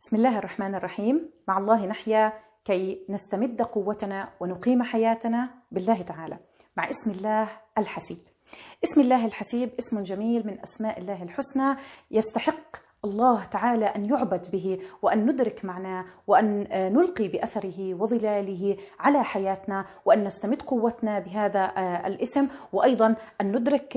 بسم الله الرحمن الرحيم. مع الله نحيا كي نستمد قوتنا ونقيم حياتنا بالله تعالى. مع اسم الله الحسيب. اسم الله الحسيب اسم جميل من أسماء الله الحسنى. يستحق الله تعالى أن يعبد به وأن ندرك معناه وأن نلقي بأثره وظلاله على حياتنا وأن نستمد قوتنا بهذا الاسم وأيضا أن ندرك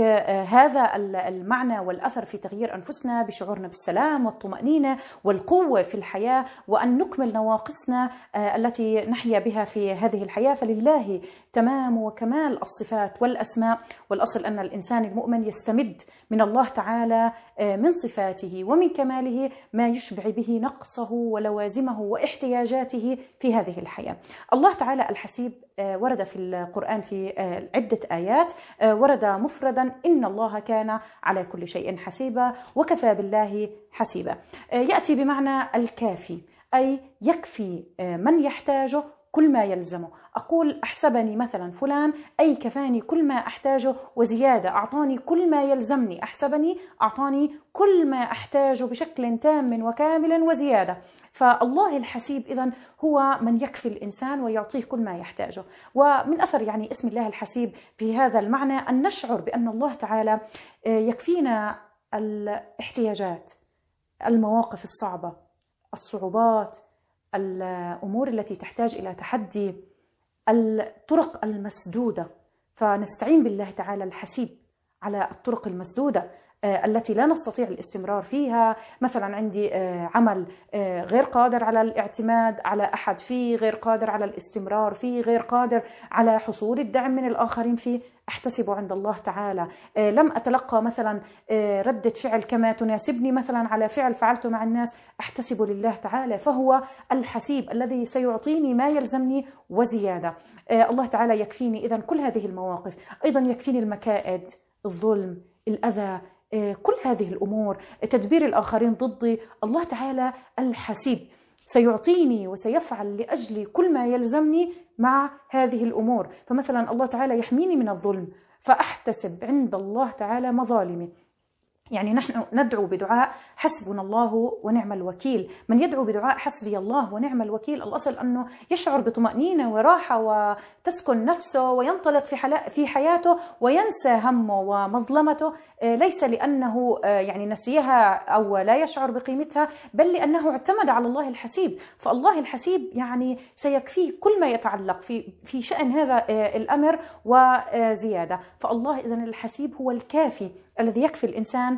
هذا المعنى والأثر في تغيير أنفسنا بشعورنا بالسلام والطمأنينة والقوة في الحياة وأن نكمل نواقصنا التي نحيا بها في هذه الحياة. فلله تمام وكمال الصفات والأسماء. والأصل أن الإنسان المؤمن يستمد من الله تعالى من صفاته ومن كماله ما يشبع به نقصه ولوازمه واحتياجاته في هذه الحياة. الله تعالى الحسيب ورد في القرآن في عدة آيات ورد مفردا إن الله كان على كل شيء حسيبا وكفى بالله حسيبا. يأتي بمعنى الكافي أي يكفي من يحتاجه كل ما يلزمه. أقول أحسبني مثلا فلان أي كفاني كل ما أحتاجه وزيادة أعطاني كل ما يلزمني. أحسبني أعطاني كل ما أحتاجه بشكل تام وكامل وزيادة. فالله الحسيب إذا هو من يكفي الإنسان ويعطيه كل ما يحتاجه. ومن أثر يعني اسم الله الحسيب في هذا المعنى أن نشعر بأن الله تعالى يكفينا الاحتياجات المواقف الصعبة الصعوبات الأمور التي تحتاج إلى تحدي الطرق المسدودة. فنستعين بالله تعالى الحسيب على الطرق المسدودة. التي لا نستطيع الاستمرار فيها. مثلا عندي عمل غير قادر على الاعتماد على أحد فيه غير قادر على الاستمرار فيه غير قادر على حصول الدعم من الآخرين فيه. أحتسب عند الله تعالى. لم أتلقى مثلا ردة فعل كما تناسبني مثلا على فعل فعلته مع الناس. أحتسب لله تعالى فهو الحسيب الذي سيعطيني ما يلزمني وزيادة. الله تعالى يكفيني اذا كل هذه المواقف. أيضا يكفيني المكائد الظلم الأذى كل هذه الأمور تدبير الآخرين ضدي الله تعالى الحسيب. سيعطيني وسيفعل لاجلي كل ما يلزمني مع هذه الأمور. فمثلا الله تعالى يحميني من الظلم فأحتسب عند الله تعالى مظالمي. يعني نحن ندعو بدعاء حسبنا الله ونعم الوكيل. من يدعو بدعاء حسبي الله ونعم الوكيل الأصل أنه يشعر بطمأنينة وراحة وتسكن نفسه وينطلق في, في حياته وينسى همه ومظلمته. ليس لأنه يعني نسيها أو لا يشعر بقيمتها بل لأنه اعتمد على الله الحسيب. فالله الحسيب يعني سيكفيه كل ما يتعلق في, في شأن هذا الأمر وزيادة. فالله إذن الحسيب هو الكافي الذي يكفي الإنسان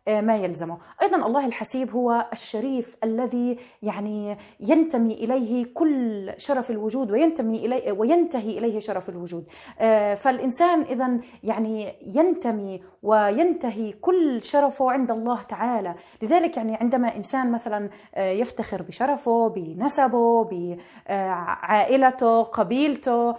ما يلزمه، أيضا الله الحسيب هو الشريف الذي يعني ينتمي إليه كل شرف الوجود وينتمي اليه وينتهي إليه شرف الوجود. فالإنسان اذا يعني ينتمي وينتهي كل شرفه عند الله تعالى، لذلك يعني عندما إنسان مثلا يفتخر بشرفه، بنسبه، بعائلته، قبيلته،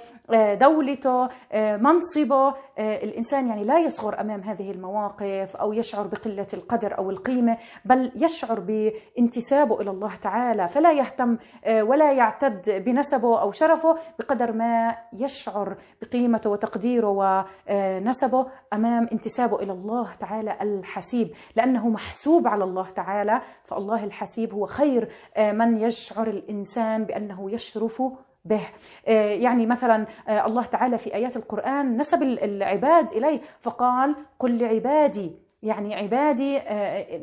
دولته، منصبه، الإنسان يعني لا يصغر أمام هذه المواقف أو يشعر بقلة القدر أو القيمة بل يشعر بانتسابه إلى الله تعالى فلا يهتم ولا يعتد بنسبه أو شرفه بقدر ما يشعر بقيمته وتقديره ونسبه أمام انتسابه إلى الله تعالى الحسيب. لأنه محسوب على الله تعالى فالله الحسيب هو خير من يشعر الإنسان بأنه يشرف به. يعني مثلا الله تعالى في آيات القرآن نسب العباد إليه فقال قل لعبادي يعني عبادي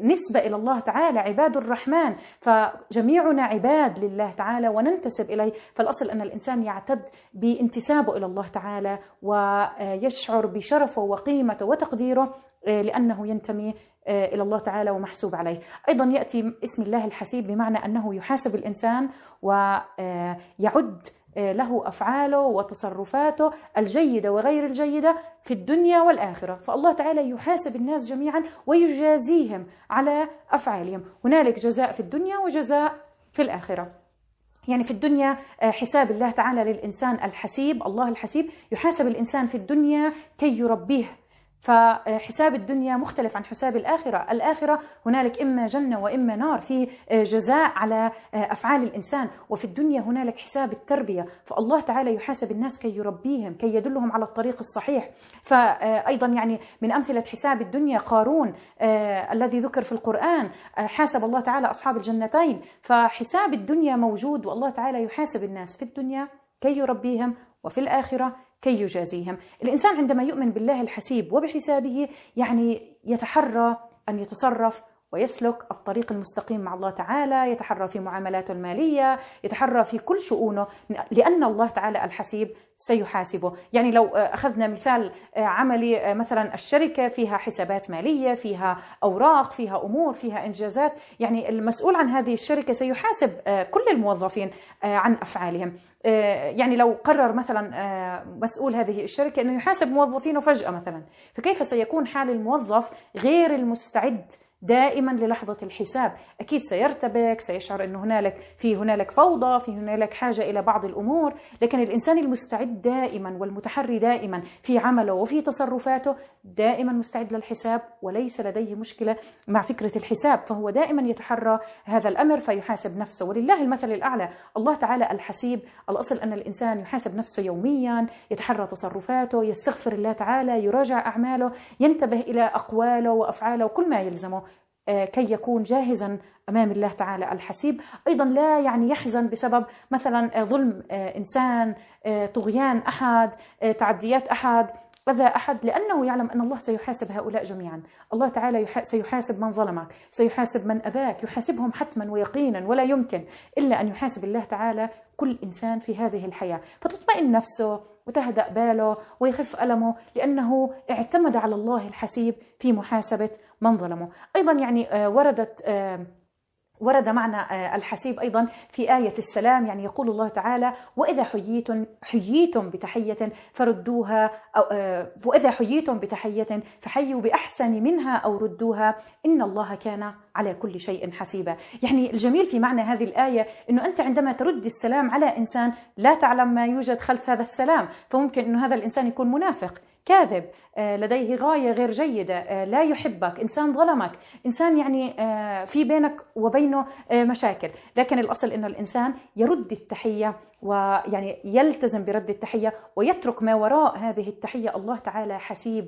نسبة إلى الله تعالى عباد الرحمن. فجميعنا عباد لله تعالى وننتسب إليه. فالأصل أن الإنسان يعتد بانتسابه إلى الله تعالى ويشعر بشرفه وقيمته وتقديره لأنه ينتمي إلى الله تعالى ومحسوب عليه. أيضا يأتي اسم الله الحسيب بمعنى أنه يحاسب الإنسان ويعد له أفعاله وتصرفاته الجيدة وغير الجيدة في الدنيا والآخرة، فالله تعالى يحاسب الناس جميعا ويجازيهم على أفعالهم، هنالك جزاء في الدنيا وجزاء في الآخرة. يعني في الدنيا حساب الله تعالى للإنسان الحسيب، الله الحسيب يحاسب الإنسان في الدنيا كي يربيه. فحساب الدنيا مختلف عن حساب الآخرة. الآخرة هنالك إما جنة وإما نار في جزاء على أفعال الإنسان وفي الدنيا هنالك حساب التربية. فالله تعالى يحاسب الناس كي يربيهم كي يدلهم على الطريق الصحيح. فأيضا يعني من أمثلة حساب الدنيا قارون الذي ذكر في القرآن حاسب الله تعالى أصحاب الجنتين. فحساب الدنيا موجود والله تعالى يحاسب الناس في الدنيا كي يربيهم وفي الآخرة كي يجازيهم. الإنسان عندما يؤمن بالله الحسيب وبحسابه يعني يتحرى أن يتصرف ويسلك الطريق المستقيم مع الله تعالى يتحرى في معاملاته المالية يتحرى في كل شؤونه لأن الله تعالى الحسيب سيحاسبه. يعني لو أخذنا مثال عملي مثلا الشركة فيها حسابات مالية فيها أوراق فيها أمور فيها إنجازات يعني المسؤول عن هذه الشركة سيحاسب كل الموظفين عن أفعالهم. يعني لو قرر مثلا مسؤول هذه الشركة أنه يحاسب موظفينه فجأة مثلا فكيف سيكون حال الموظف غير المستعد دائما للحظة الحساب. أكيد سيرتبك سيشعر أن هنالك في هنالك فوضى في هنالك حاجة إلى بعض الأمور لكن الإنسان المستعد دائما والمتحري دائما في عمله وفي تصرفاته دائما مستعد للحساب وليس لديه مشكلة مع فكرة الحساب فهو دائما يتحرى هذا الأمر فيحاسب نفسه. ولله المثل الأعلى. الله تعالى الحسيب. الأصل أن الإنسان يحاسب نفسه يوميا يتحرى تصرفاته يستغفر الله تعالى يراجع أعماله ينتبه إلى أقواله وأفعاله وكل ما يلزمه. كي يكون جاهزا أمام الله تعالى الحسيب، أيضا لا يعني يحزن بسبب مثلا آه، ظلم آه، إنسان، طغيان أحد، تعديات أحد، أذى أحد. لأنه يعلم أن الله سيحاسب هؤلاء جميعا. الله تعالى سيحاسب من ظلمك سيحاسب من أذاك يحاسبهم حتما ويقينا ولا يمكن إلا أن يحاسب الله تعالى كل إنسان في هذه الحياة. فتطمئن نفسه وتهدأ باله ويخف ألمه لأنه اعتمد على الله الحسيب في محاسبة من ظلمه. أيضا يعني آه، وردت آه، ورد معنى آه، الحسيب أيضا في آية السلام يعني يقول الله تعالى وإذا حييتم حييتم بتحية فردوها أو وإذا حييتم بتحية فحيوا بأحسن منها أو ردوها إن الله كان على كل شيء حسيبا. يعني الجميل في معنى هذه الآية أنه أنت عندما ترد السلام على إنسان لا تعلم ما يوجد خلف هذا السلام فممكن أنه هذا الإنسان يكون منافق. كاذب آه، لديه غاية غير جيدة آه، لا يحبك إنسان ظلمك إنسان يعني آه، في بينك وبينه مشاكل. لكن الأصل أن الإنسان يرد التحية ويعني يلتزم برد التحية ويترك ما وراء هذه التحية. الله تعالى حسيب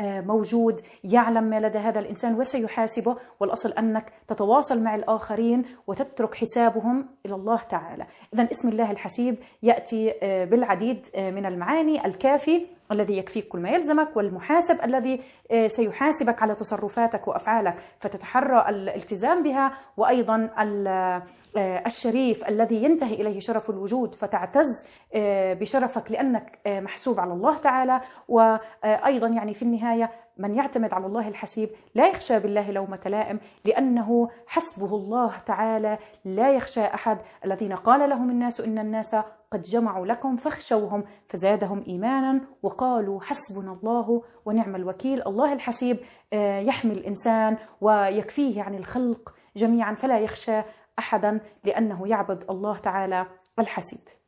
موجود يعلم ما لدى هذا الإنسان وسيحاسبه. والأصل أنك تتواصل مع الآخرين وتترك حسابهم إلى الله تعالى. إذا اسم الله الحسيب يأتي بالعديد من المعاني الكافي الذي يكفيك كل ما يلزمك والمحاسب الذي آه، سيحاسبك على تصرفاتك وأفعالك. فتتحرى الالتزام بها وأيضا آه، الشريف الذي ينتهي إليه شرف الوجود فتعتز آه، بشرفك لأنك محسوب على الله تعالى. وأيضا يعني في النهاية من يعتمد على الله الحسيب لا يخشى بالله لومة لائم لأنه حسبه الله تعالى. لا يخشى أحد. الذين قال لهم الناس إن الناس قد جمعوا لكم فاخشوهم فزادهم إيمانا وقالوا حسبنا الله ونعم الوكيل. الله الحسيب آه، يحمي الإنسان ويكفيه عن الخلق جميعا فلا يخشى أحدا لأنه يعبد الله تعالى الحسيب.